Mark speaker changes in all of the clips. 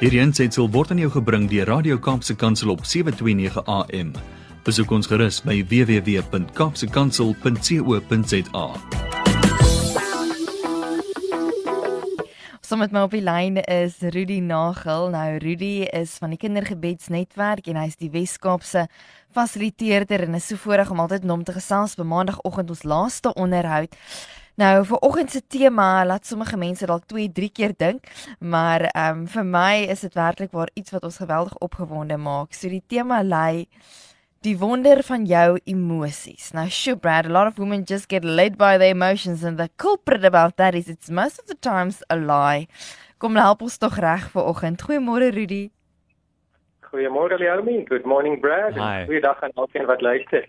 Speaker 1: Hierdie aanseit word aan jou gebring deur Radio Kaapse Kansel op 7:29 AM. Besoek ons gerus by www.kapsekansel.co.za.
Speaker 2: Saam met my op die lyn is Rudy Nagel. Nou Rudy is van die Kindergebedsnetwerk en hy's die Wes-Kaapse fasiliteerder en is so voorreg om altyd met hom te gesels op maandagooggend ons laaste onderhoud. Nou vir oggend se tema laat sommige mense dalk 2, 3 keer dink, maar ehm um, vir my is dit werklik waar iets wat ons geweldig opgewonde maak. So die tema lei die wonder van jou emosies. Now sure Brad, a lot of women just get led by their emotions and the culprit about that is it's most of the times a lie. Kom help ons tog reg vir oggend. Goeiemôre Rudy.
Speaker 3: Goeiemôre Leomi. Good morning Brad. Goeiedag aan alkeen wat luister.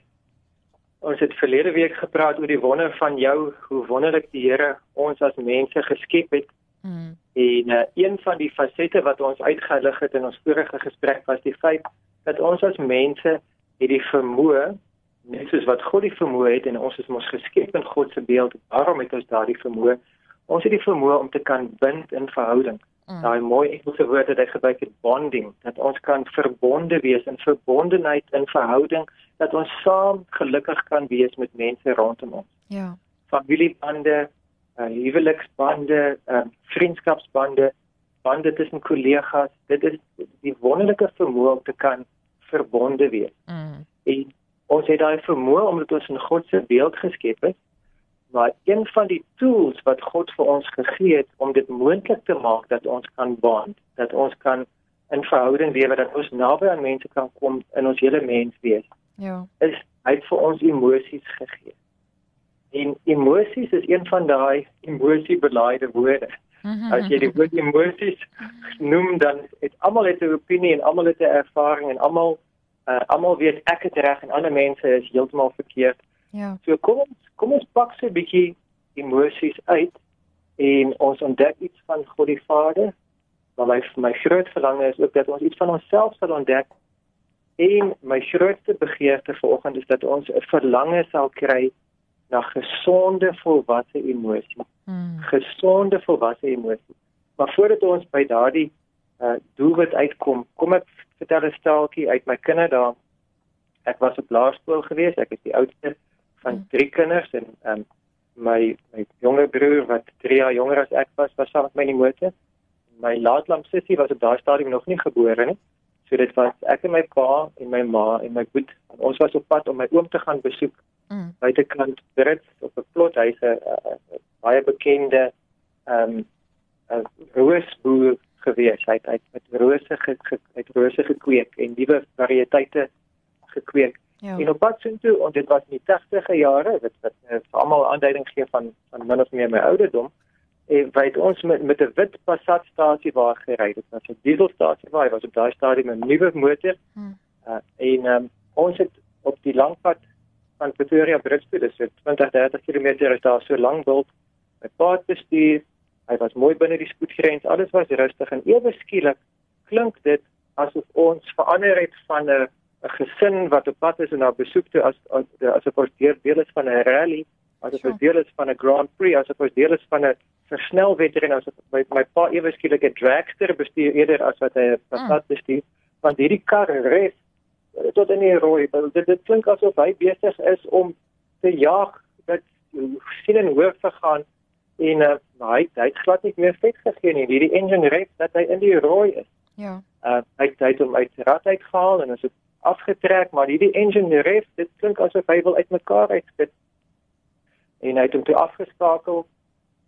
Speaker 3: Ons het verlede week gepraat oor die wonder van jou, hoe wonderlik die Here ons as mense geskep het. Mm. En uh, een van die fasette wat ons uitgelig het in ons vorige gesprek was die feit dat ons as mense het die vermoë net soos wat God die vermoë het en ons is mos geskep in God se beeld. Waarom het ons daardie vermoë? Ons het die vermoë om te kan bind in verhouding. Mm. Daai mooi Engelse woord wat hy gebruik het bonding, dat ons kan verbonde wees in verbondenheid in verhouding, dat ons saam gelukkig kan wees met mense rondom ons.
Speaker 2: Ja.
Speaker 3: Familiebande, uh, huweliksbande, uh, vriendskapsbande, bande tussen kollegas. Dit is die wonderlike vermoë om te kan verbonde wees. Mm. En ons het daai vermoë omdat ons in God se beeld geskep is. Maar een van die tools wat God vir ons gegee het om dit moontlik te maak dat ons kan bond, dat ons kan in verhouding lewe, dat ons naby aan mense kan kom in ons hele mens wees.
Speaker 2: Ja.
Speaker 3: Is hy het vir ons emosies gegee. En emosies is een van daai emosiebelaide woorde. Mhm. As jy die woord emosies noem dan het almal het 'n opinie en almal het 'n ervaring en almal uh, almal weet ek het reg en ander mense is heeltemal verkeerd.
Speaker 2: Ja.
Speaker 3: So kom ons kom ons pak 'n bietjie emosies uit en ons ontdek iets van God die Vader. Maar my my groot verlange is ook dat ons iets van onsself sal ontdek. En my grootste begeerte vanoggend is dat ons 'n verlange sal kry na gesonde volwasse emosies. Hmm. Gesonde volwasse emosies. Maar voordat ons by daardie uh doelwit uitkom, kom ek vertel 'n staaltjie uit my kinderdae. Ek was op laerskool gewees, ek is die oudste van drie kinders en um my my jonger broer wat 3 jaar jonger as ek was, was saam met my in die motor. My laatlam sussie was op daai stadium nog nie gebore nie. So dit was ek en my pa en my ma en my boet. Ons was op pad om my oom te gaan besoek mm. buitekant Brits op 'n plot hy's 'n baie bekende ehm um, 'n roosboer gewees. Hy het uit met rose ge, ge, uit rose gekweek en nuwe variëteite gekweek. Ja. En op pad toe en dit was in die 80e jare wat wat uh, vir almal aanduiding gee van van min of meer my ouderdom. En wyd ons met met 'n wit Passat stasie waar gery. Dit was 'n dieselstasie waar hy was op daai stadium 'n nuwe motor. Hmm. Uh, en um, ons het op die langpad van Pretoria Britsfield is dit 20 30 km is daar so lank wild. My pa het bestuur. Hy was mooi binne die spoedgrens. Alles was rustig en ewe skielik klink dit asof ons verander het van 'n 'n gesin wat op pad is en na besoek toe as as asof ons deel deel is van 'n rally, asof ons deel is van 'n Grand Prix, asof ons deel is van 'n versnelwedren asof my my pa ewe skielik 'n dragster bestuur eerder as wat hy 'n Passat bestuur. Want hierdie kar res tot in die rooi. Dit dit klink asof hy besig is om te jag dat sien en hoor te gaan en uh, hy hy het glad nie meer vet gegee nie. Hierdie engine red dat hy in die rooi is.
Speaker 2: Ja.
Speaker 3: Uh hy het hy het hom uit rad uitgehaal en is dit afgetrek, maar hierdie engine red, dit klink asof hy wil uitmekaar uitspit. En hy het hom toe afgeskakel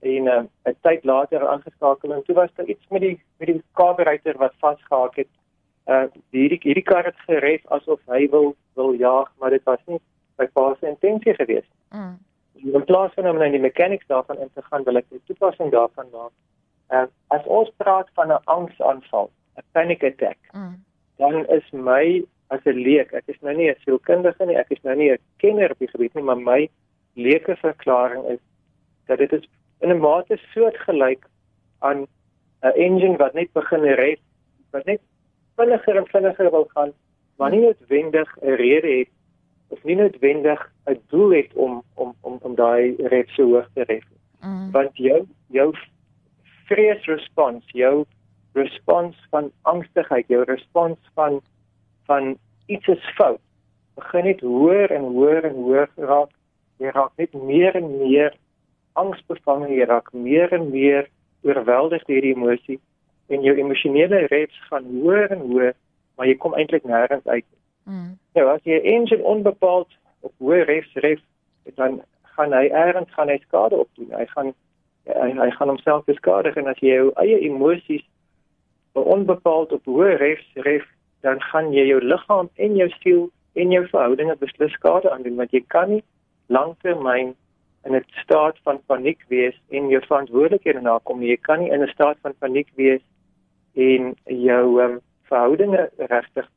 Speaker 3: en uh, 'n tyd later aangeskakel en toe was daar iets met die met die carburetor wat vasgehaak het uh hierdie hierdie kar het gered asof hy wil wil jaag, maar dit was nie sy pa se intensie gewees. Mm. In plaas van om na die mechanics daarvan in te gaan, wil ek 'n toepassing daarvan maak. Uh as ons praat van 'n angsaanval, 'n panic attack, mm. dan is my as 'n leek, ek is nou nie 'n sielkundige nie, ek is nou nie 'n kenner op die gebied nie, maar my leuke verklaring is dat dit is in 'n mate soortgelyk aan 'n engine wat net begin red, wat net vinniger en vinniger wil gaan, maar nie noodwendig 'n rede het of nie noodwendig 'n doel het om om om om daai red so hoog te red. Mm. Want jou jou vrees respons, jou respons van angstigheid, jou respons van van iets is fout, begin net hoër en hoër en hoër raak. Jy raak net meer en meer angsbevange, jy raak meer en meer oorweldig deur die emosie en jou emosionele reps gaan hoër en hoër, maar jy kom eintlik nêrens uit nie. Mm. Nou as jy engine onbepaald op hoë reps ref, dan gaan hy ergens gaan hy skade opdoen. Hy gaan hy, hy gaan homself beskadig en as jy jou eie emosies onbepaald op hoë reps ref, dan gaan jy jou liggaam en jou siel en jou verhoudinge beslis skade aandoen want jy kan nie lanktermyn in 'n staat van paniek wees en jou verantwoordelikhede nakom nie. Jy kan nie in 'n staat van paniek wees en jou um, verhoudinge regtig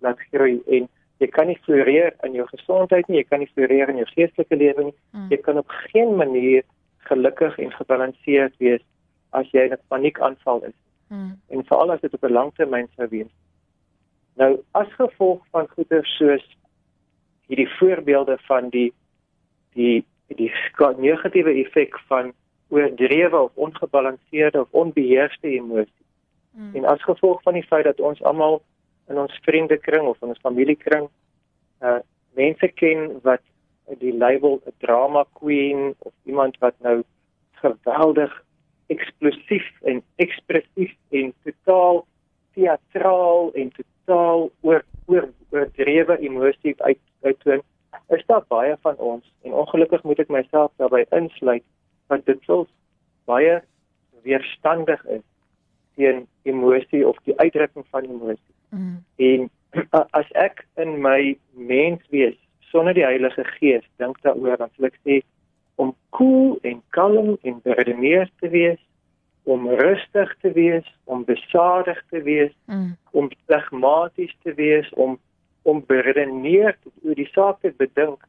Speaker 3: laat groei en jy kan nie floreer in jou gesondheid nie, jy kan nie floreer in jou geestelike lewe nie. Mm. Jy kan op geen manier gelukkig en gebalanseerd wees as jy in 'n paniekaanval is. Mm. En veral as dit op 'n langtermyn sou wees. Nou as gevolg van goeie soos hierdie voorbeelde van die die die negatiewe effek van oordrewe of ongebalanseerde of onbeheerste emosie. Mm. En as gevolg van die feit dat ons almal in ons vriendekring of in ons familiekring uh mense ken wat die label 'n drama queen of iemand wat nou geweldig eksplosief en ekspressief en totaal teatraal en totaal oor oor oordrewe emosie uit uittoon is daar baie van ons en ongelukkig moet ek myself daarbey insluit want dit sou baie weerstandig is teen emosie of die uitdrukking van emosie. Mm. En as ek in my menswees sonder die Heilige Gees dink daaroor dan sal ek sê om koel cool en kalm en beredeneerd te wees om rustig te wees, om besadig te wees, mm. om pragmaties te wees, om om beredeneerd oor die saak te bedink.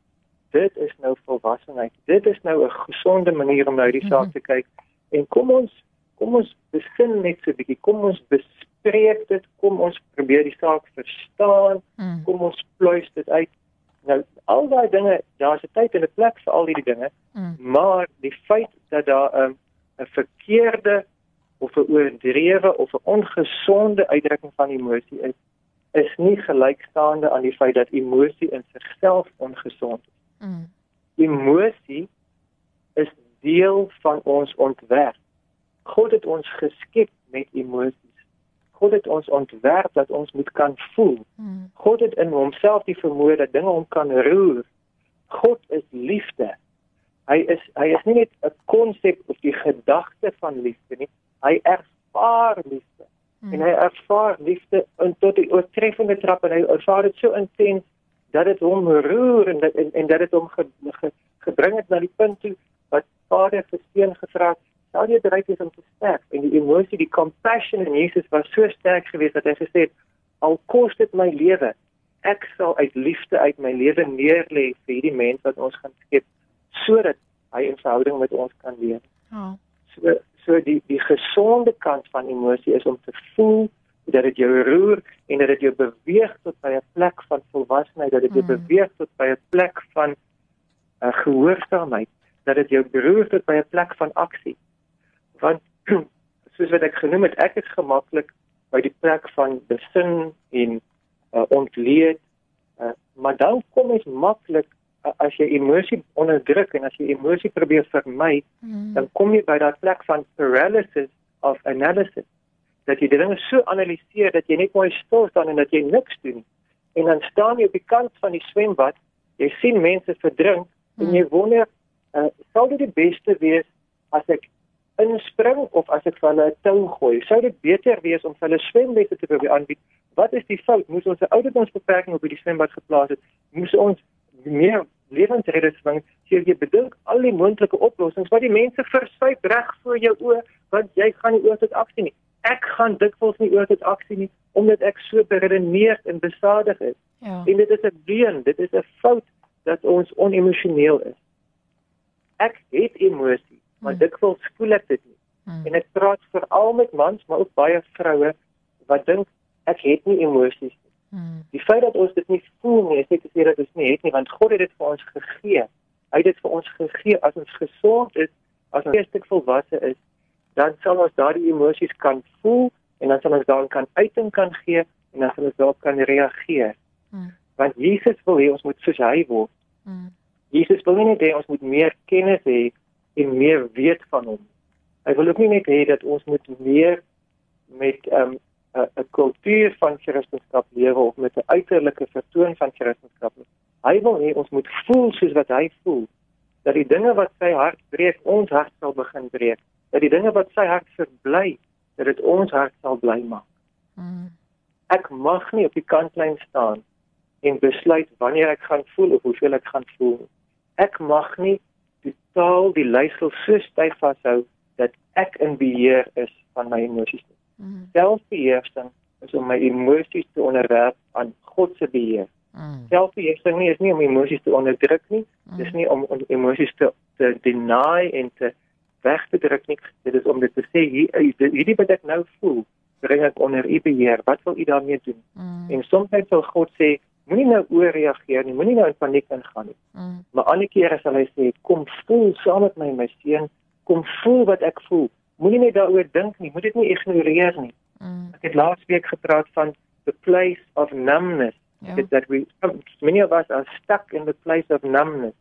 Speaker 3: Dit is nou volwassenheid. Dit is nou 'n gesonde manier om na die saak mm -hmm. te kyk. En kom ons kom ons besin net so 'n bietjie. Kom ons bespreek dit. Kom ons probeer die saak verstaan. Mm. Kom ons pluis dit uit. Nou al daai dinge, daar's 'n tyd en 'n plek vir al hierdie dinge. Mm. Maar die feit dat daar 'n um, 'n verkeerde of 'n oordrewe of 'n ongesonde uitdrukking van emosie is, is nie gelykstaande aan die feit dat emosie in sigself ongesond is. Mm. Emosie is deel van ons ontwerp. God het ons geskep met emosies. God het ons ontwerp dat ons moet kan voel. Mm. God het in homself die vermoë dat dinge hom kan roer. God is liefde hy is hy is nie net 'n konsep of die gedagte van liefde nie hy ervaar liefde. Hmm. en hy ervaar liefde in tot die oortreffende trap en hy ervaar dit so intens dat dit hom roer en dat en, en dat dit hom ge, ge, gebring het na die punt toe wat Vader seun gevra het sou jy bereid wees om te sterf? En die emosie die compassion in Jesus was so sterk geweest dat hy gesê het al kos dit my lewe ek sal uit liefde uit my lewe neerlê vir hierdie mens wat ons gaan skep sodat hy in verhouding met ons kan leef. Ja. So so die die gesonde kant van emosie is om te voel dat dit jou roer en dat dit jou beweeg tot by 'n plek van volwassenheid, dat dit jou mm. beweeg tot by 'n plek van 'n uh, gehoorsaamheid, dat dit jou beroer tot by 'n plek van aksie. Want soos wat ek genoem het, ek is gemaklik by die plek van besin en uh, ontleed, uh, maar dan kom ek maklik as jy emosie onderdruk en as jy emosie probeer vermy, mm. dan kom jy by daardie plek van paralysis of analysis. Dat jy dinge so analiseer dat jy net mooi stil staan en dat jy niks doen nie. En dan staan jy op die kant van die swembad, jy sien mense verdrink mm. en jy wonder, uh, sal dit die beste wees as ek inspring of as ek van 'n tou gooi? Sou dit beter wees om hulle swemlesse te probeer aanbied? Wat is die fout? Moes ons 'n ouderdomsbeperking op die swembad geplaas het? Moes ons meer lewensredders van sê jy bedink al die moontlike oplossings wat die mense versuip reg voor jou oë want jy gaan nie oor tot aksie nie. Ek gaan dikwels nie oor tot aksie nie omdat ek so beredeneerd en besadig is. Ja. En dit is 'n leuen, dit is 'n fout dat ons onemosioneel is. Ek het emosie, maar hmm. dikwels voel ek dit nie. Hmm. En ek praat veral met mans, maar ook baie vroue wat dink ek het nie emosies nie. Hmm. Die feit dat ons dit nie voel nie, is nie te sê dat ons nie het nie, want God het dit vir ons gegee. Hy het dit vir ons gegee as ons gesond is, as ons geestelik volwasse is, dan sal ons daardie emosies kan voel en dan sal ons daaraan kan uiting kan gee en dan sal ons daarop kan reageer. Mm. Want Jesus wil hê ons moet soos hy word. Mm. Jesus wil nie net hê ons moet meer kennis hê en meer weet van hom. Hy wil ook nie net hê dat ons moet meer met 'n um, 'n kultuur van Christendom lewe of met 'n uiterlike vertoon van Christendom. Hy wil hê ons moet voel soos wat hy voel. Dat die dinge wat sy hart breek, ons hart sal begin breek. Dat die dinge wat sy hart verbly, dat dit ons hart sal bly maak. Mm. Ek mag nie op die kantlyn staan en besluit wanneer ek gaan voel of hoeveel ek gaan voel. Ek mag nie totaal die leiersel so styf vashou dat ek in beheer is van my emosies. Mm. Selfbeheersing is om my emosies te onderwerp aan God se beheer. Mm. Selfbeheersing nie is nie om emosies te onderdruk nie. Mm. Dis nie om, om emosies te te deny en te weg te druk nie. Dit is om dit te sê hier hierdie wat ek nou voel, bring ek onder u beheer. Wat wil u daarmee doen? Mm. En soms sal God sê Moenie nou ooreageer nie, moenie nou in paniek ingaan nie. Mm. Maar ander kere sal hy sê, kom voel saam met my, my seun, kom voel wat ek voel. Moenie net daaroor dink nie, moet dit nie ignoreer nie. Mm. Ek het laas week gepraat van the place of numbness. Ja. That we many of us are stuck in the place of numbness.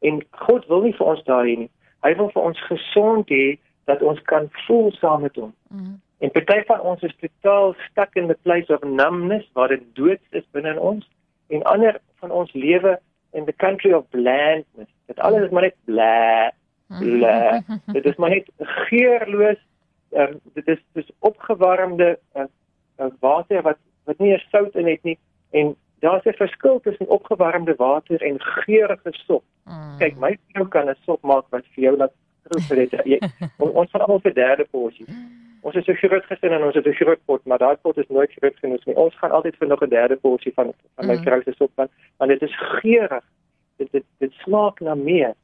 Speaker 3: En God wil nie vir ons daar hê nie. Hy wil vir ons gesond hê dat ons kan voel saam met hom. Mm. En party van ons is totaal stuck in the place of numbness waar dit dood is binne in ons en ander van ons lewe in the country of blandness. Dit alles is maar net blah Le, dit is maar net geurloos. Um, dit is dis opgewarmde uh, uh, water wat wat nie sout in het nie en daar's 'n verskil tussen opgewarmde water en geurende sop. Mm. Kyk, my vrou kan 'n sop maak wat vir jou laat proef dit. Jy, ons van almal vir derde porsie. Ons is so groot gesin en ons het 'n groot pot, maar daai pot is nooit groot genoeg nie. Ons gaan altyd vir nog 'n derde porsie van van my mm. vrou se sop want dit is geurig. Dit dit dit smaak na meer.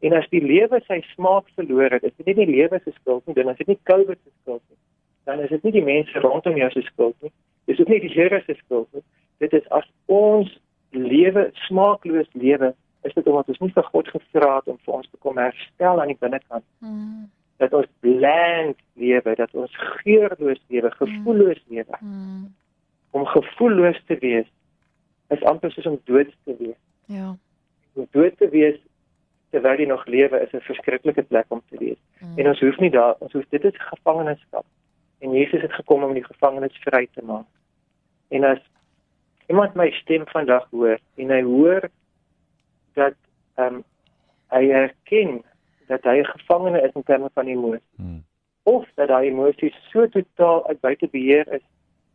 Speaker 3: En as die lewe sy smaak verloor het, is dit nie die lewe se skuld nie, dan is dit nie COVID se skuld nie. Dan is dit nie die mense rondom jou se skuld nie. Dis ook nie die Here se skuld nie. Dit is as ons lewe smaakloos lewe, is dit omdat ons nie vir God gevra het om vir ons te kom herstel aan die binnekant. Mm. Dat ons bland lewe, dat ons geurloos lewe, gevoelloos lewe. Mm. Om gevoelloos te wees is amper soos om dood te wees. Ja. Om dood te wees terwyl jy nog lewe is 'n verskriklike plek om te wees. Mm. En ons hoef nie daar ons hoef dit is gevangenskap. En Jesus het gekom om die gevangenes vry te maak. En as iemand my stem vandag hoor en hy hoor dat ehm um, hy erken dat hy 'n gevangene is in terme van emosie. Mm. Of dat hy emosies so totaal uit buite beheer is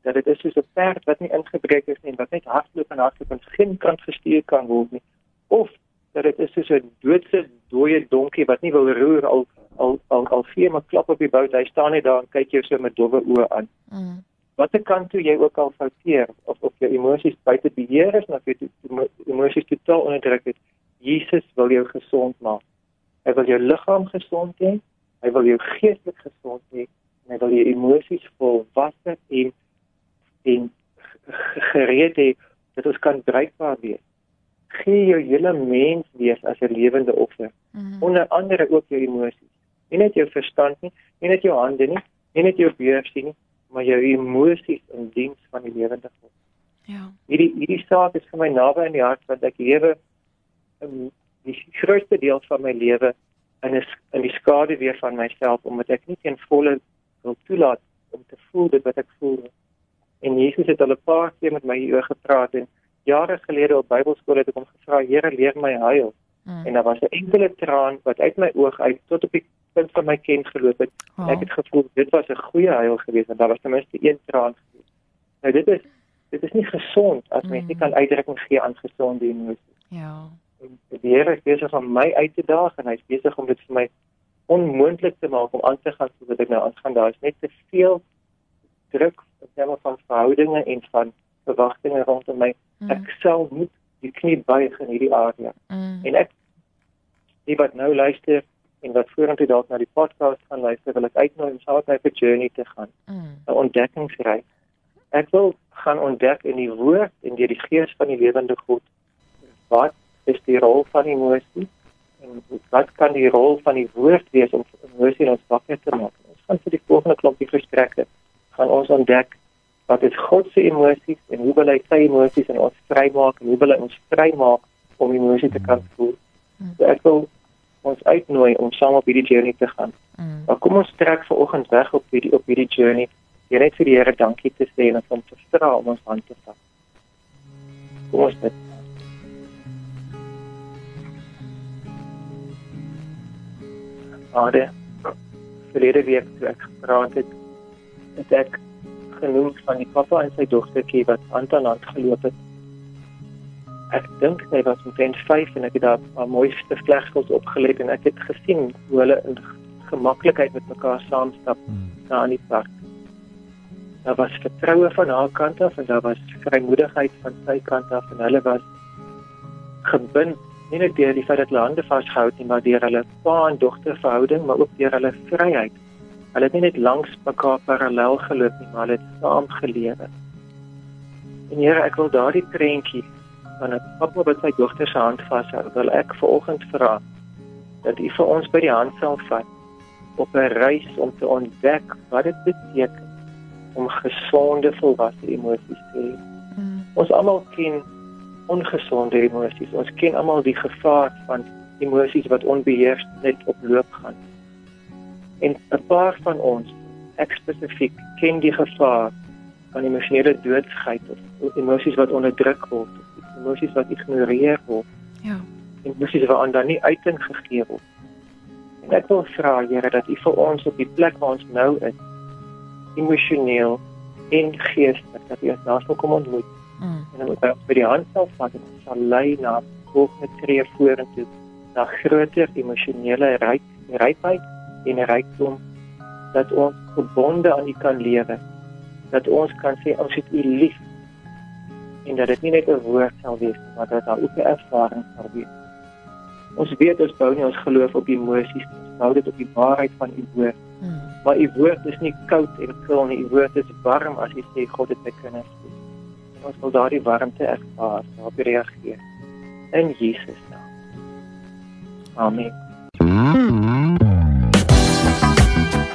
Speaker 3: dat dit is soos 'n perd wat nie ingebreek is nie en wat net hardloop en hardloop en geen kant gestuur kan word nie. Of dat dit is soos 'n doodse dooie donkie wat nie wil roer al al al al vier maar klap op die bout hy staan net daar en kyk jou so met dowwe oë aan. Mm. Watter kant toe jy ook al fouteer of of jou emosies buite beheer is of jy emosies totaal onderdruk het, Jesus wil jou gesond maak. Hy wil jou liggaam gesond hê, hy wil jou geestelik gesond hê en hy wil jou emosies volwasse en en gereed hê dat ons kan bruikbaar wees gee jou hele mens wees as 'n lewende offer. Mm. Onder andere ook jou emosies. Nie net jou verstand nie, nie net jou hande nie, nie net jou beursie nie, maar jou emosies in diens van die lewende God. Ja. Hierdie hierdie saak is vir my naby in die hart want ek lewe in die grootste deel van my lewe in 'n in die skade weer van myself omdat ek nie teen volle wil toelaat om te voel dit wat ek voel. En Jesus het al 'n paar keer met my hieroor gepraat en jare gelede op Bybelskool het ek hom gevra, Here, leer my huil. Mm. En daar was 'n enkele traan wat uit my oog uit tot op die punt van my ken geloop het. Oh. Ek het gevoel dit was 'n goeie huil geweest en daar was ten minste een traan geweest. Nou dit is dit is nie gesond as mens mm. nie kan uitdrukking gee aan gesonde emosies. Ja. En die Here is besig om my uit te daag en hy's besig om dit vir my onmoontlik te maak om aan te gaan soos wat ek nou aangaan. Daar is net te veel druk in terme van verhoudinge en van verwagtinge rondom my. Mm. Ek sal moet die knie buig in hierdie area. Mm. En ek die wat nou luister en wat vorentoe dalk na die podcast gaan luister, wil ek uitnooi om saam met my 'n journey te gaan. 'n mm. Ontdekkingsreis. Ek wil gaan ontdek in die woord en deur die gees van die lewende God wat is die rol van emosie en wat kan die rol van die woord wees om emosie ons wakker te maak ons gesprek het, gaan ons ontdek wat is God se emosies en hoe wil hy sy emosies in ons vrymaak en hoe wil hy ons vrymaak om emosie te kan voel. So ek wil ons uitnooi om saam op hierdie journey te gaan. Mm. Maar kom ons trek vanoggend weg op hierdie op hierdie journey. Jy net vir die Here dankie te sê en om te vra om ons hand te vat. Kom ons bid. Vader, verlede week toe ek gepraat het, het ek genoem van die pappa en sy dogtertjie wat hand aan hand geloop het. Ek dink sy was omtrent 5 en ek het daar 'n mooiste vlegsels opgelet en ek het gesien hoe hulle in gemaklikheid met mekaar saamstap hmm. daar in die park. Daar was vertroue van haar kant af en daar was vrymoedigheid van sy kant af en hulle was gebind nie net deur die feit dat hulle hande vasgehou het nie, maar deur hulle pa en dogter verhouding, maar ook deur hulle vryheid. Hulle het nie net langs mekaar parallel geloop nie, maar hulle het saam gelewe. En Here, ek wil daardie prentjie van 'n pappa wat sy dogter se hand vashou, wil ek vanoggend vra dat U vir ons by die hand sal vat op 'n reis om te ontdek wat dit beteken om gesonde volwasse emosies te hê. Mm. Ons almal ken ongesonde emosies. Ons ken almal die gevaar van emosies wat onbeheers net oploop gaan. En 'n paar van ons, ek spesifiek, ken die gevaar van emosionele doodsheid of emosies wat onderdruk word, emosies wat ignoreer word. Ja. Emosies wat ander nie uiting gegee word. En ek wil vra Here dat U vir ons op die plek waar ons nou is, emosioneel en geestelik dat U ons daar sal kom ontmoet Mm. En dan moet ons by die hand self vat en sal lei na volgende tree vorentoe na groter emosionele ryk rykheid en rykdom dat ons verbonde aan U kan lewe. Dat ons kan sê ons het U lief. En dat dit nie net 'n woord sal wees, maar dat daar ook 'n ervaring sal wees. Ons weet ons bou nie ons geloof op emosies, ons bou dit op die waarheid van U woord. Hmm. Maar U woord is nie koud en kil nie, U woord is warm as jy sê God het my kinders lief ons wil daardie warmte ervaar, daarop reageer. In Jesus naam. Amen.